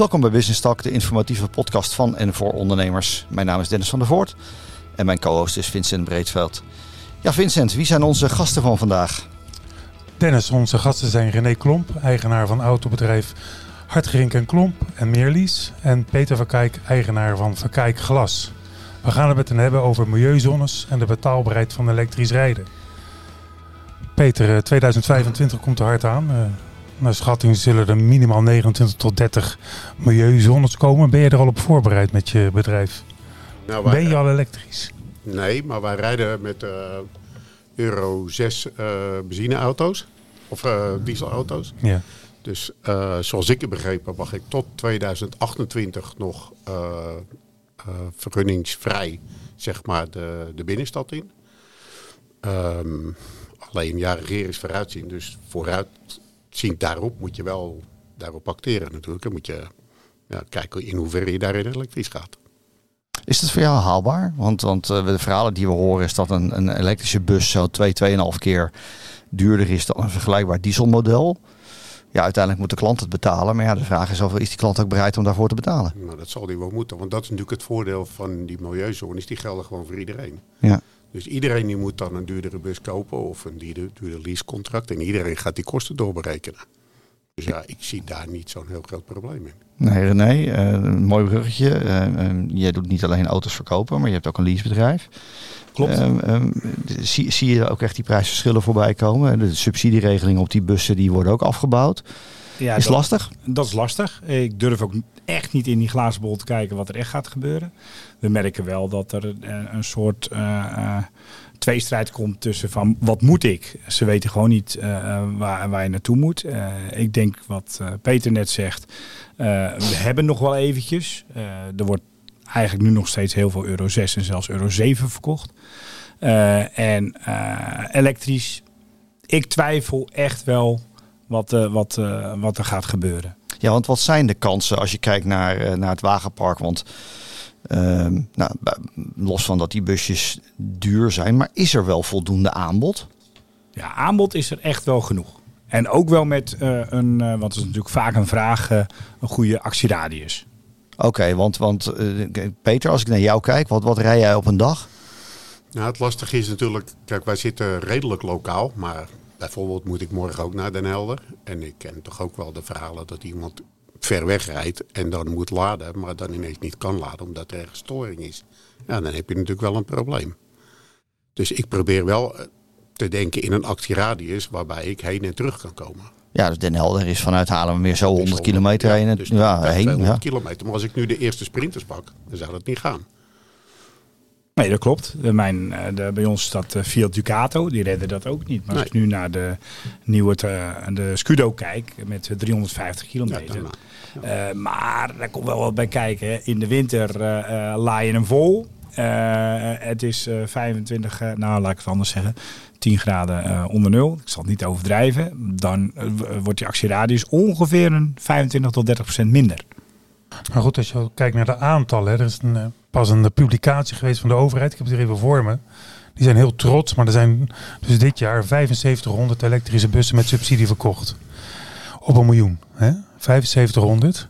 Welkom bij Business Talk, de informatieve podcast van en voor ondernemers. Mijn naam is Dennis van der Voort en mijn co-host is Vincent Breedveld. Ja, Vincent, wie zijn onze gasten van vandaag? Dennis, onze gasten zijn René Klomp, eigenaar van autobedrijf Hartgerink en Klomp en Meerlies. En Peter van Kijk, eigenaar van Van Kijk Glas. We gaan het met hen hebben over milieuzones en de betaalbaarheid van elektrisch rijden. Peter, 2025 eh, komt er hard aan. Naar schatting zullen er minimaal 29 tot 30 milieuzones komen. Ben je er al op voorbereid met je bedrijf? Nou, ben je al elektrisch? Nee, maar wij rijden met uh, Euro 6 uh, benzineauto's. Of uh, dieselauto's. Ja. Dus zoals ik het begrepen mag ik tot 2028 nog vergunningsvrij zeg maar, de, de binnenstad in. Um, alleen ja, regeren is vooruitzien. Dus vooruitziend daarop moet je wel daarop acteren natuurlijk. En moet je ja, kijken in hoeverre je daarin elektrisch gaat. Is dat voor jou haalbaar? Want, want uh, de verhalen die we horen is dat een, een elektrische bus zo 2, 2,5 keer duurder is dan een vergelijkbaar dieselmodel. Ja, uiteindelijk moet de klant het betalen. Maar ja, de vraag is of is die klant ook bereid om daarvoor te betalen? Nou, dat zal die wel moeten. Want dat is natuurlijk het voordeel van die milieuzones. Die gelden gewoon voor iedereen. Ja. Dus iedereen die moet dan een duurdere bus kopen of een duurder, duurder leasecontract. En iedereen gaat die kosten doorberekenen. Dus ja, ik zie daar niet zo'n heel groot probleem in. Nee, René, uh, een mooi bruggetje. Uh, jij doet niet alleen auto's verkopen, maar je hebt ook een leasebedrijf. Klopt. Um, zie, zie je ook echt die prijsverschillen voorbij komen? De subsidieregelingen op die bussen die worden ook afgebouwd. Ja, is dat, lastig? Dat is lastig. Ik durf ook echt niet in die glazen bol te kijken wat er echt gaat gebeuren. We merken wel dat er een soort tweestrijd komt tussen van wat moet ik? Ze weten gewoon niet uh, waar, waar je naartoe moet. Uh, ik denk wat uh, Peter net zegt, we hebben nog wel eventjes. er wordt eigenlijk nu nog steeds heel veel euro 6 en zelfs euro 7 verkocht. en elektrisch, ik twijfel echt wel wat, wat, wat er gaat gebeuren. Ja, want wat zijn de kansen als je kijkt naar, naar het wagenpark? Want Ehm, nou, los van dat die busjes duur zijn, maar is er wel voldoende aanbod? Ja, aanbod is er echt wel genoeg. En ook wel met uh, een, uh, want is natuurlijk vaak een vraag, uh, een goede actieradius. Oké, want, want Peter, als ik naar jou kijk, wat, wat rij jij op een dag? Nou, het lastige is natuurlijk, kijk, wij zitten redelijk lokaal, maar bijvoorbeeld moet ik morgen ook naar Den Helder. En ik ken toch ook wel de verhalen dat iemand ver weg rijdt en dan moet laden, maar dan ineens niet kan laden omdat er storing is. Ja, dan heb je natuurlijk wel een probleem. Dus ik probeer wel eh, te denken in een actieradius waarbij ik heen en terug kan komen. Ja, dus Den Helder is vanuit meer zo 100 kilometer heen. Dus ja, heen. Ja. kilometer. Maar als ik nu de eerste sprinters pak, dan zou dat niet gaan. Nee, dat klopt. Mijn, eh, de, bij ons staat uh, Fiat Ducato, die redden dat ook niet. Maar als ik nu naar de nieuwe de Scudo kijk, met 350 kilometer. Uh, maar daar komt wel wat bij kijken. In de winter uh, laai je hem vol. het is 25, nou laat ik het anders zeggen, 10 graden onder nul. Ik zal het niet overdrijven. Dan wordt die actieradius ongeveer een 25 tot 30 procent minder. Maar goed, als je kijkt naar de aantallen, er is een, pas een publicatie geweest van de overheid. Ik heb het hier even voor me. Die zijn heel trots, maar er zijn dus dit jaar 7500 elektrische bussen met subsidie verkocht. Op een miljoen. Hè? 7500.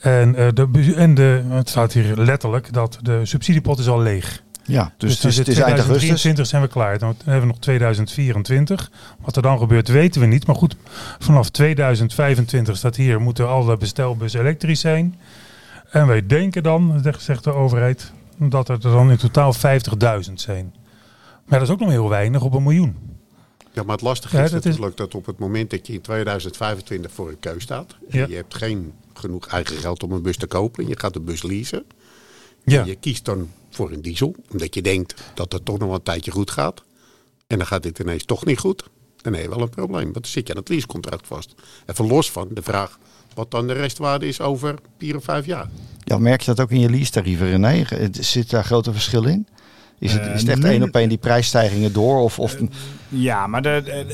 En, uh, de, en de, het staat hier letterlijk dat de subsidiepot is al leeg. Ja, dus, dus het is 2023 zijn we klaar. Dan hebben we nog 2024. Wat er dan gebeurt weten we niet. Maar goed, vanaf 2025 staat hier, moeten alle bestelbussen elektrisch zijn. En wij denken dan, zegt de overheid, dat er dan in totaal 50.000 zijn. Maar dat is ook nog heel weinig op een miljoen. Ja, maar het lastige is natuurlijk dat op het moment dat je in 2025 voor een keus staat. En je hebt geen genoeg eigen geld om een bus te kopen. En je gaat de bus leasen. Ja. je kiest dan voor een diesel. Omdat je denkt dat het toch nog een tijdje goed gaat. En dan gaat dit ineens toch niet goed. Dan heb je wel een probleem. Want dan zit je aan het leasecontract vast. Even los van de vraag wat dan de restwaarde is over vier of vijf jaar. Ja, merk je dat ook in je lease-tarieven, René? Zit daar grote verschil in? Is het, is het echt één op één die prijsstijgingen door? Of, of... ja, maar er,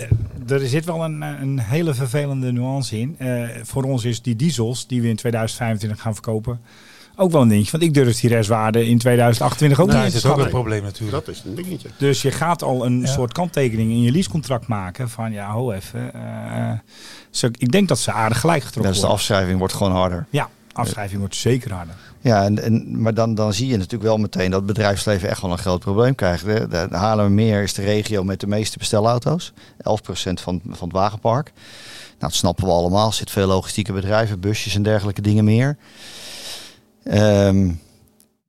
er zit wel een, een hele vervelende nuance in. Uh, voor ons is die diesels die we in 2025 gaan verkopen ook wel een dingetje. Want ik durf die restwaarde in 2028 ook nou, niet te Dat is ook een probleem natuurlijk. Dat is een dingetje. Dus je gaat al een soort kanttekening in je leasecontract maken. Van ja, ho even. Uh, ik denk dat ze aardig gelijk getrokken Dus de afschrijving wordt gewoon harder. Ja. Afschrijving wordt zeker harder. Ja, en, en, maar dan, dan zie je natuurlijk wel meteen dat het bedrijfsleven echt wel een groot probleem krijgt. De, de, de meer is de regio met de meeste bestelauto's. 11% van, van het wagenpark. Nou, dat snappen we allemaal. Er zit veel logistieke bedrijven, busjes en dergelijke dingen meer. Um,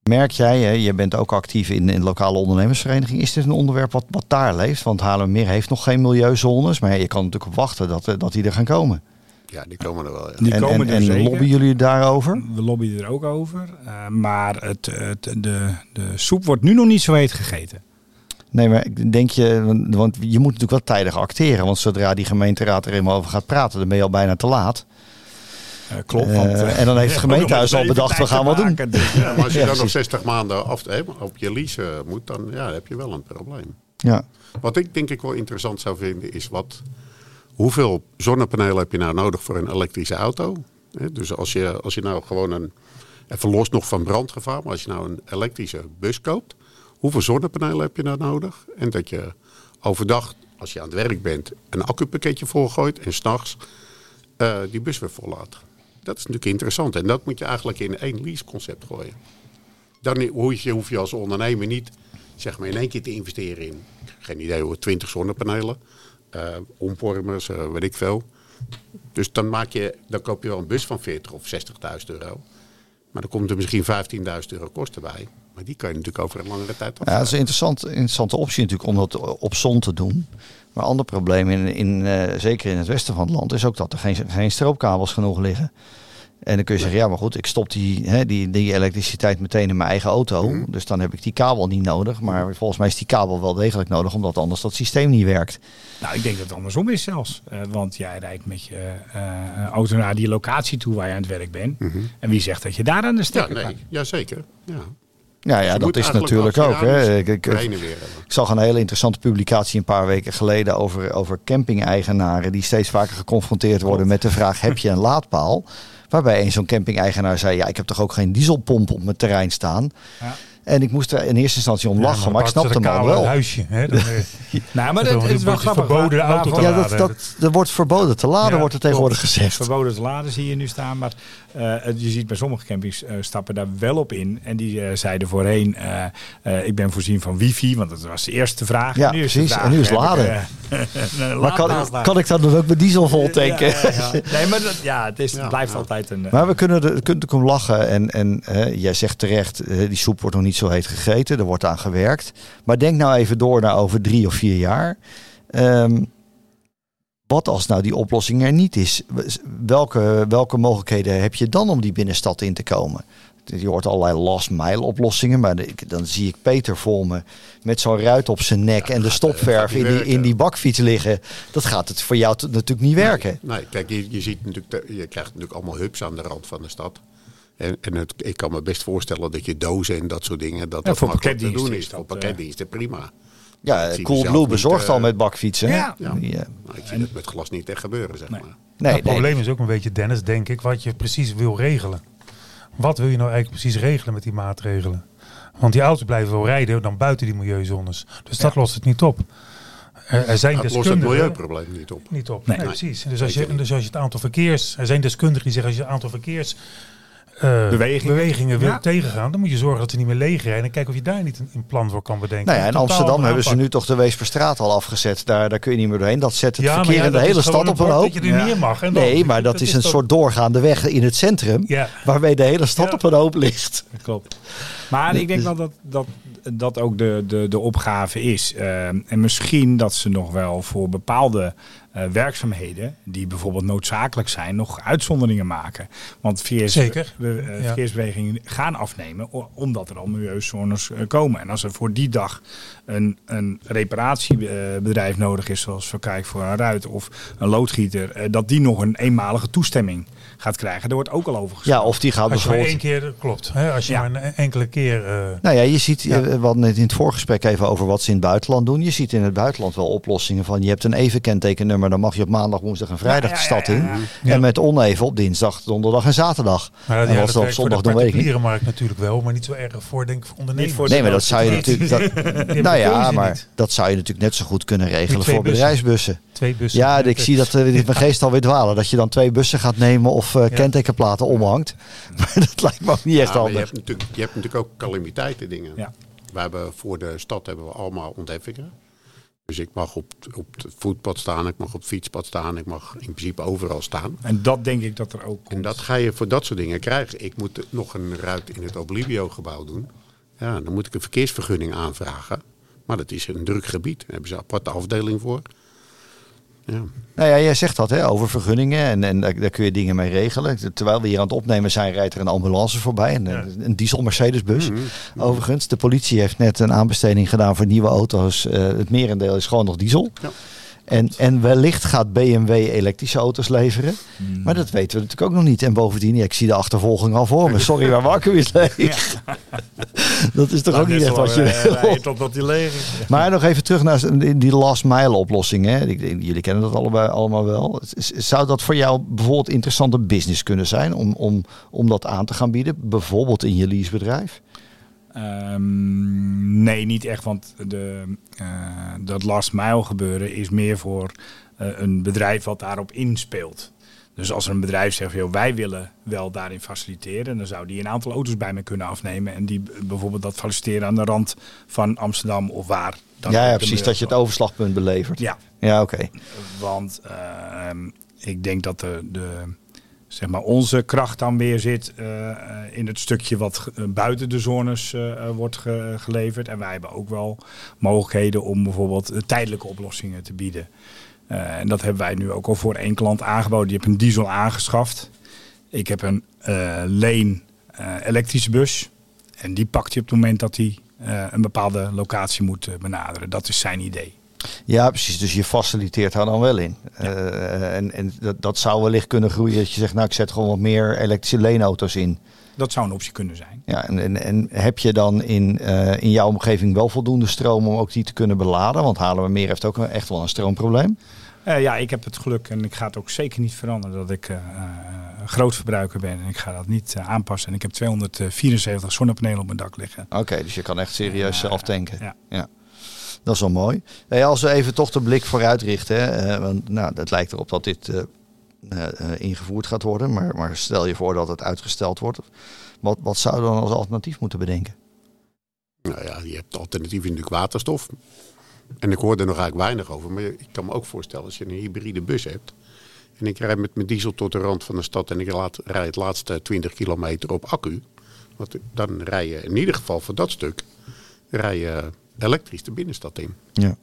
merk jij, hè, je bent ook actief in, in lokale ondernemersvereniging. Is dit een onderwerp wat, wat daar leeft? Want Haarlemmermeer heeft nog geen milieuzones. Maar je kan natuurlijk wachten dat, eh, dat die er gaan komen. Ja, die komen er wel. Ja. Die en, komen en, en lobbyen jullie daarover? We lobbyen er ook over. Uh, maar het, het, de, de soep wordt nu nog niet zo heet gegeten. Nee, maar denk je, want je moet natuurlijk wel tijdig acteren. Want zodra die gemeenteraad er eenmaal over gaat praten, dan ben je al bijna te laat. Uh, klopt. Want, uh, en dan heeft het gemeentehuis al bedacht, we gaan wat doen. Dus, ja, maar als je dan nog 60 maanden af, op je lease moet, dan ja, heb je wel een probleem. Ja. Wat ik denk ik wel interessant zou vinden, is wat, hoeveel zonnepanelen heb je nou nodig voor een elektrische auto? Dus als je, als je nou gewoon een, even los nog van brandgevaar, maar als je nou een elektrische bus koopt, hoeveel zonnepanelen heb je nou nodig? En dat je overdag, als je aan het werk bent, een accupakketje volgooit en s'nachts uh, die bus weer vollaat. Dat is natuurlijk interessant en dat moet je eigenlijk in één leaseconcept gooien. Dan hoef je, als ondernemer niet zeg maar in één keer te investeren in, geen idee hoor, 20 zonnepanelen, uh, omvormers, uh, weet ik veel. Dus dan, maak je, dan koop je wel een bus van 40 of 60.000 euro. Maar dan komt er misschien 15.000 euro kosten bij. Maar die kan je natuurlijk over een langere tijd Ja, dat is een interessant, interessante optie natuurlijk om dat op zon te doen. Maar een ander probleem, in, in, uh, zeker in het westen van het land, is ook dat er geen, geen stroopkabels genoeg liggen. En dan kun je zeggen, ja maar goed, ik stop die, hè, die, die elektriciteit meteen in mijn eigen auto. Mhm. Dus dan heb ik die kabel niet nodig. Maar volgens mij is die kabel wel degelijk nodig, omdat anders dat systeem niet werkt. Nou, ik denk dat het andersom is zelfs. Uh, want jij rijdt met je uh, auto naar die locatie toe waar je aan het werk bent. Mhm. En wie zegt dat je daar aan de stekker ja, nee. Jazeker, ja. Ja, ja dat is natuurlijk ook. Hè. Ik, ik, ik, zag een hele interessante publicatie een paar weken geleden over, over camping-eigenaren die steeds vaker geconfronteerd worden met de vraag: heb je een laadpaal? Waarbij een zo'n camping-eigenaar zei: Ja, ik heb toch ook geen dieselpomp op mijn terrein staan. Ja. En ik moest er in eerste instantie om lachen, maar, maar ik snapte hem al wel. huisje. Hè? Dan, nou, maar dat is wel grappig. Verboden de auto te ja, dat, dat, er wordt verboden te laden, wordt er tegenwoordig gezegd. Verboden te laden zie je nu staan, maar uh, je ziet bij sommige campings uh, stappen daar wel op in. En die uh, zeiden voorheen, ik ben voorzien van wifi, want dat was de eerste vraag. Ja, en nu is precies. Vraag, en nu is laden. maar kan, kan ik dat dan ook met diesel vol tanken? Ja, ja, nee, maar dat, ja, het, is, het blijft altijd een... maar we kunnen er kunt om lachen. En, en jij zegt terecht, die soep wordt nog niet zo heet gegeten. Er wordt aan gewerkt. Maar denk nou even door naar over drie of vier jaar. Um, wat als nou die oplossing er niet is? Welke, welke mogelijkheden heb je dan om die binnenstad in te komen? Je hoort allerlei last mile oplossingen, maar dan zie ik Peter voor me met zo'n ruit op zijn nek en de stopverf in die, in die bakfiets liggen. Dat gaat het voor jou natuurlijk niet werken. Nee, kijk, je, je, ziet natuurlijk, je krijgt natuurlijk allemaal hubs aan de rand van de stad. En, en het, ik kan me best voorstellen dat je dozen en dat soort dingen, dat dat voor te doen is. Voor eh, pakketdiensten, prima. Ja, Coolblue bezorgt al eh, met bakfietsen. Ja. ja. Die, uh, nou, ik zie het met glas niet echt gebeuren, zeg nee. maar. Nee, het probleem is ook een beetje, Dennis, denk ik, wat je precies wil regelen. Wat wil je nou eigenlijk precies regelen met die maatregelen? Want die auto's blijven wel rijden dan buiten die milieuzones. Dus dat lost het niet op. Er, er zijn dat lost het milieuprobleem niet op. Niet op, nee, nee precies. Dus als, je, dus als je het aantal verkeers... Er zijn deskundigen die zeggen als je het aantal verkeers uh, bewegingen wil tegengaan, dan moet je zorgen dat ze niet meer leeg rijden. En kijken of je daar niet een, plan voor kan bedenken. Nou ja, in Amsterdam hebben ze nu toch de Weesperstraat al afgezet. Daar, daar kun je niet meer doorheen. Dat zet het verkeer in de hele stad op een hoop. Dat je er niet mag. En nee, maar dat, is een soort doorgaande weg in het centrum. Waarmee de hele stad op een hoop ligt. Klopt. Maar ik denk wel dat, dat dat ook de, de, de opgave is. Uh, en misschien dat ze nog wel voor bepaalde uh, werkzaamheden, die bijvoorbeeld noodzakelijk zijn, nog uitzonderingen maken. Want verkeers, Zeker. Uh, verkeersbewegingen gaan afnemen omdat er al milieuzones komen. En als er voor die dag een, een reparatiebedrijf nodig is, zoals Verkijk voor een ruit of een loodgieter, dat die nog een eenmalige toestemming gaat krijgen. Daar wordt ook al over gesproken. Ja, of die gaat als je maar één keer, klopt. Hè? Als je maar een enkele keer... Uh... Nou ja, je ziet, ja. we hadden het in het voorgesprek even over wat ze in het buitenland doen. Je ziet in het buitenland wel oplossingen van, je hebt een even kentekennummer, dan mag je op maandag, woensdag en vrijdag de stad in. En met oneven op dinsdag, donderdag en zaterdag. Maar en wat op zondag doen weet ik markt natuurlijk wel, maar niet zo erg voor, denk ik, voor ondernemers. Voor nee, maar dat zou je natuurlijk... Dat, nou ja, maar dat zou je natuurlijk net zo goed kunnen regelen voor bedrijfsbussen. Twee bussen. Ja, ik zie dat uh, mijn geest alweer dwalen. Dat je dan twee bussen gaat nemen of of uh, kentekenplaten omhangt. Maar dat lijkt me ook niet echt ja, handig. Je hebt, natuurlijk, je hebt natuurlijk ook calamiteiten dingen. Ja. We hebben voor de stad hebben we allemaal ontheffingen. Dus ik mag op, op het voetpad staan, ik mag op het fietspad staan, ik mag in principe overal staan. En dat denk ik dat er ook komt. En dat ga je voor dat soort dingen krijgen. Ik moet nog een ruit in het Oblivio-gebouw doen. Ja, dan moet ik een verkeersvergunning aanvragen. Maar dat is een druk gebied. Daar hebben ze een aparte afdeling voor. Ja. Nou ja, jij zegt dat hè, over vergunningen en, en daar, kun je dingen mee regelen. Terwijl we hier aan het opnemen zijn, rijdt er een ambulance voorbij. Een, een diesel Mercedes-bus. Mhm. Overigens, de politie heeft net een aanbesteding gedaan voor nieuwe auto's. Uh, het merendeel is gewoon nog diesel. Ja. En, en wellicht gaat BMW elektrische auto's leveren. Hmm. Maar dat weten we natuurlijk ook nog niet. En bovendien, ik zie de achtervolging al voor me. Sorry, waar wakker is leeg. dat is toch ook niet echt wat je eh, wil. Totdat die leeg is. Maar nog even terug naar die last mile oplossing. Hè. Jullie kennen dat allebei allemaal wel. Zou dat voor jou bijvoorbeeld interessante business kunnen zijn? Om, om, om dat aan te gaan bieden? Bijvoorbeeld in je leasebedrijf? Um, nee, niet echt, want de, uh, dat last mile gebeuren is meer voor uh, een bedrijf wat daarop inspeelt. Dus als er een bedrijf zegt, joh, wij willen wel daarin faciliteren, dan zou die een aantal auto's bij me kunnen afnemen en die bijvoorbeeld dat faciliteren aan de rand van Amsterdam of waar. Dan ja, ja precies, dat je het overslagpunt belevert. Ja, ja oké. Want uh, ik denk dat de, de zeg maar, onze kracht dan weer zit uh, in het stukje wat buiten de zones wordt ge geleverd. En wij hebben ook wel mogelijkheden om bijvoorbeeld tijdelijke oplossingen te bieden. En dat hebben wij nu ook al voor één klant aangeboden. Die heeft een diesel aangeschaft. Ik heb een leen elektrische bus. En die pakt hij op het moment dat hij een bepaalde locatie moet benaderen. Dat is zijn idee. Ja, precies. Dus je faciliteert daar dan wel in. Uh, en en dat, dat zou wellicht kunnen groeien dat je zegt, nou ik zet gewoon wat meer elektrische leenauto's in. Dat zou een optie kunnen zijn. Ja, en, en, en heb je dan in, uh, in jouw omgeving wel voldoende stroom om ook die te kunnen beladen? Want halen meer heeft ook echt wel een stroomprobleem. Uh, ja, ik heb het geluk en ik ga het ook zeker niet veranderen dat ik uh, groot verbruiker ben. En ik ga dat niet aanpassen. En ik heb 274 zonnepanelen op mijn dak liggen. Oké, dus je kan echt serieus zelf tanken. Ja. ja. Dat is wel mooi. Als we even toch de blik vooruit richten. Uh, want nou, het lijkt erop dat dit uh, uh, ingevoerd gaat worden. Maar, maar, stel je voor dat het uitgesteld wordt. Wat, wat zouden we dan als alternatief moeten bedenken? Nou ja, je hebt alternatief natuurlijk waterstof. En ik hoor er nog eigenlijk weinig over. Maar ik kan me ook voorstellen als je een hybride bus hebt. En ik rijd met mijn diesel tot de rand van de stad. En ik laat, rijd het laatste 20 kilometer op accu. Want dan rij je in ieder geval voor dat stuk. Rij je elektrisch de binnenstad in. Ja.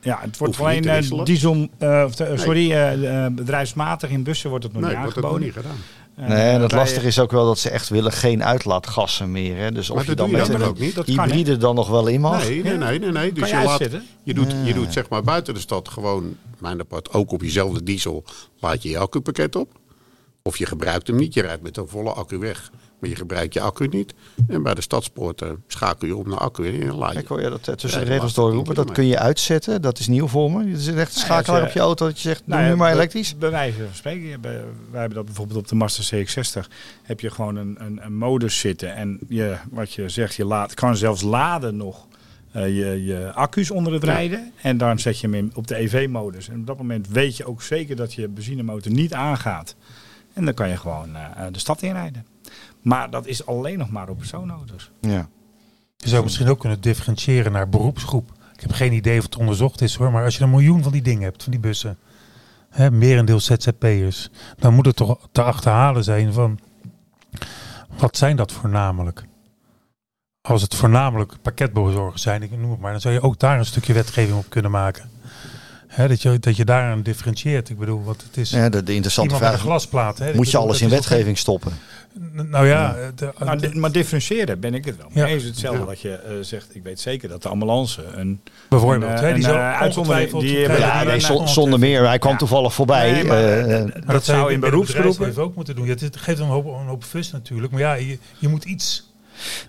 Ja, het wordt alleen uh, diesel, uh, sorry, uh, bedrijfsmatig in bussen wordt het nog nee, niet aangeboden. Wordt niet gedaan. Nee, en het lastige is ook wel dat ze echt willen geen uitlaatgassen meer. Hè? Dus of je dan met een hybride dan nog wel in mag. Nee, nee, nee. nee, nee. Dus je, je, laat, je, doet, je doet zeg maar buiten de stad gewoon, mijn apart, ook op jezelfde diesel laat je je accupakket op. Of je gebruikt hem niet, je rijdt met een volle accu weg. Maar je gebruikt je accu niet. En bij de stadspoorten schakel je om naar accu en laat je. Ik hoor je dat tussen de regels doorroepen. Dat kun je uitzetten. Dat is nieuw voor me. Je zit echt schakelaar op je auto dat je zegt, nou, nu maar elektrisch. Bij wijze van spreken. Wij hebben dat bijvoorbeeld op de Mazda CX-60. Heb je gewoon een, een, een modus zitten. En je, wat je zegt, je laat, kan zelfs laden nog. Uh, je, je accu's onder het rijden. En dan zet je hem in, op de EV-modus. En op dat moment weet je ook zeker dat je benzinemotor niet aangaat. En dan kan je gewoon uh, de stad inrijden. Maar dat is alleen nog maar op persoonauto's. Ja. Je zou misschien ook kunnen differentiëren naar beroepsgroep. Ik heb geen idee of het onderzocht is hoor, maar als je een miljoen van die dingen hebt, van die bussen, hè, merendeel ZZP'ers, dan moet het toch te achterhalen zijn van wat zijn dat voornamelijk? Als het voornamelijk pakketbezorgers zijn, ik noem het maar, dan zou je ook daar een stukje wetgeving op kunnen maken dat, je, dat je daaraan differentieert. Ik bedoel, wat het is. Ja, de, de interessante vraag. glasplaat. Moet je alles in wetgeving stoppen? Nou ja, de, nou, maar differentiëren ben ik het wel. Ja. Eens hetzelfde ja. wat je uh, zegt. Ik weet zeker dat de ambulance een bijvoorbeeld een, die uh, uitzondering die ja, nee, zonder meer. Hij kwam toevallig voorbij. Nee, maar, uh, maar dat, zou in beroepsgroepen ook moeten doen. Ja, het geeft een hoop, een hoop fus natuurlijk. Maar ja, je, je moet iets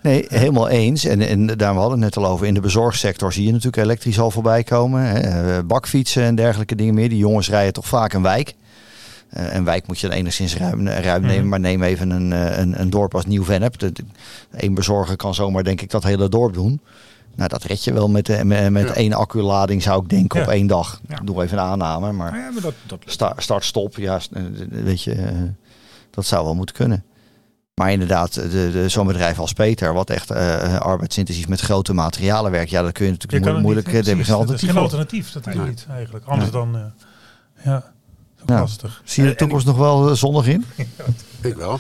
Nee, helemaal eens. En, en daar we hadden het net al over. In de bezorgsector zie je natuurlijk elektrisch al voorbij komen. Hè. Eh, bakfietsen en dergelijke dingen meer. Die jongens rijden toch vaak een wijk. Uh, een wijk moet je dan enigszins ruim, ruim nemen. Mhm. Maar neem even een, eh, een, een dorp als Nieuw-Vennep. Eén bezorger kan zomaar denk ik dat hele dorp doen. Nou, dat red je wel met, met, met ja. één acculading, zou ik denken, op één dag. Ja. Doe even een aanname, maar, ja, maar dat, dat... start, stop, ja, weet je, Dat zou wel moeten kunnen. Maar inderdaad, de, de, zo'n bedrijf als Peter, wat echt uh, arbeidsintensief met grote materialen werkt, ja, dat kun je natuurlijk je moeilijk. Niet, dat geen alternatief. geen alternatief, dat is niet eigenlijk. Anders dan, uh, ja, lastig. Zie je de toekomst nog wel zonnig in? Ik wel,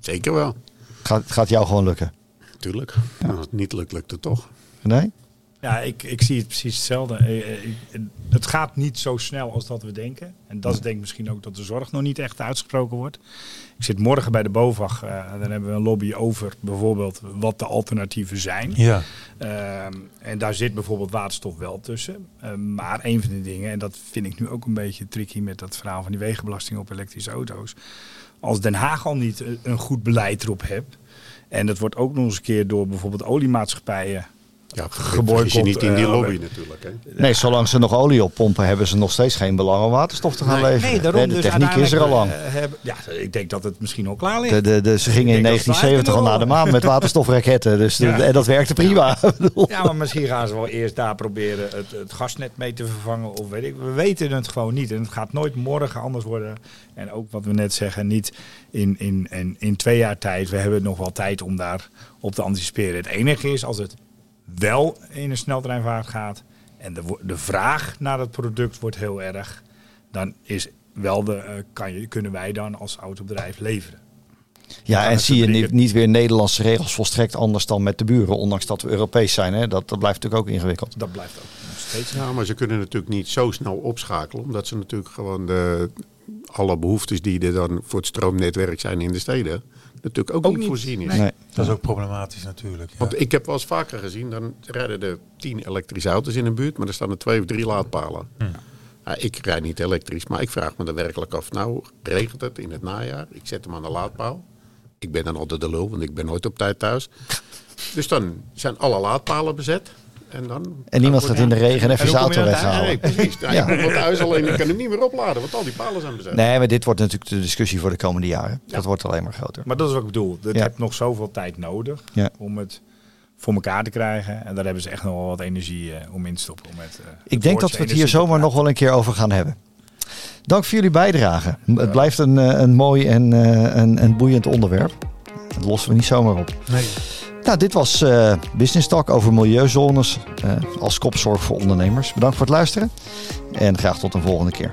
zeker wel. Gaat, gaat jou gewoon lukken? Tuurlijk. Als het niet lukt, lukt het toch. Nee? Ja, ik, ik zie het precies hetzelfde. Eh, eh, het gaat niet zo snel als dat we denken. En dat is denk ik misschien ook dat de zorg nog niet echt uitgesproken wordt. Ik zit morgen bij de BOVAG. Uh, dan hebben we een lobby over bijvoorbeeld wat de alternatieven zijn. Ja. Ehm, en daar zit bijvoorbeeld waterstof wel tussen. Ehm, maar een van de dingen, en dat vind ik nu ook een beetje tricky met dat verhaal van die wegenbelasting op elektrische auto's. Als Den Haag al niet een goed beleid erop hebt. En dat wordt ook nog eens een keer door bijvoorbeeld oliemaatschappijen ja, geboycott. je niet in die eh, lobby natuurlijk. Hè? Nee, zolang ze nog olie oppompen, hebben ze nog steeds geen belang om waterstof te gaan nee, leveren. Nee, daarom, de dus techniek is er al lang. Uh, ja, ik denk dat het misschien al klaar ligt. De, de, ze gingen in 1970 al naar de maan met waterstofraketten. Dus en dat werkte prima. ja, maar misschien gaan ze wel eerst daar proberen het, het, gasnet mee te vervangen. Of weet ik. We weten het gewoon niet. En het gaat nooit morgen anders worden. En ook wat we net zeggen, niet in, in, in, in twee jaar tijd. We hebben nog wel tijd om daar op te anticiperen. Het enige is als het wel in een sneltreinvaart gaat en de, de vraag naar het product wordt heel erg, dan is wel de, uh, kan je, kunnen wij dan als autobedrijf leveren. Ja, en zie je niet, niet, weer Nederlandse regels volstrekt anders dan met de buren, ondanks dat we Europees zijn. Hè? Dat, dat blijft natuurlijk ook ingewikkeld. Dat blijft ook nog steeds. Ja, maar ze kunnen natuurlijk niet zo snel opschakelen, omdat ze natuurlijk gewoon de, alle behoeftes die er dan voor het stroomnetwerk zijn in de steden, natuurlijk ook, niet voorzien is. Nee. Dat is ook problematisch natuurlijk. Ja. Want ik heb wel eens vaker gezien, dan rijden er tien elektrische auto's in een buurt, maar er staan er twee of drie laadpalen. Hm. Ja, ik rijd niet elektrisch, maar ik vraag me er werkelijk af. Nou, regent het in het najaar? Ik zet hem aan de laadpaal. Ik ben dan altijd de lul, want ik ben nooit op tijd thuis. Dus dan zijn alle laadpalen bezet. En, dan en niemand gaat in de regen even zijn auto weghalen. Nee, precies. Ja, thuis alleen, ik kan hem niet meer opladen, want al die palen zijn bezet. Nee, maar dit wordt natuurlijk de discussie voor de komende jaren. Dat wordt alleen maar groter. Maar dat is wat ik bedoel. Je hebt nog zoveel tijd nodig om het voor elkaar te krijgen. En daar hebben ze echt nog wel wat energie uh, om in te stoppen. Om met, uh, ik denk dat we het hier zomaar nog wel een keer over gaan hebben. Dank voor jullie bijdrage. Het blijft een, eh, een mooi en een, een boeiend onderwerp. Dat lossen we niet zomaar op. Nee. Nou, dit was uh, Business Talk over milieuzones uh, als kopzorg voor ondernemers. Bedankt voor het luisteren en graag tot een volgende keer.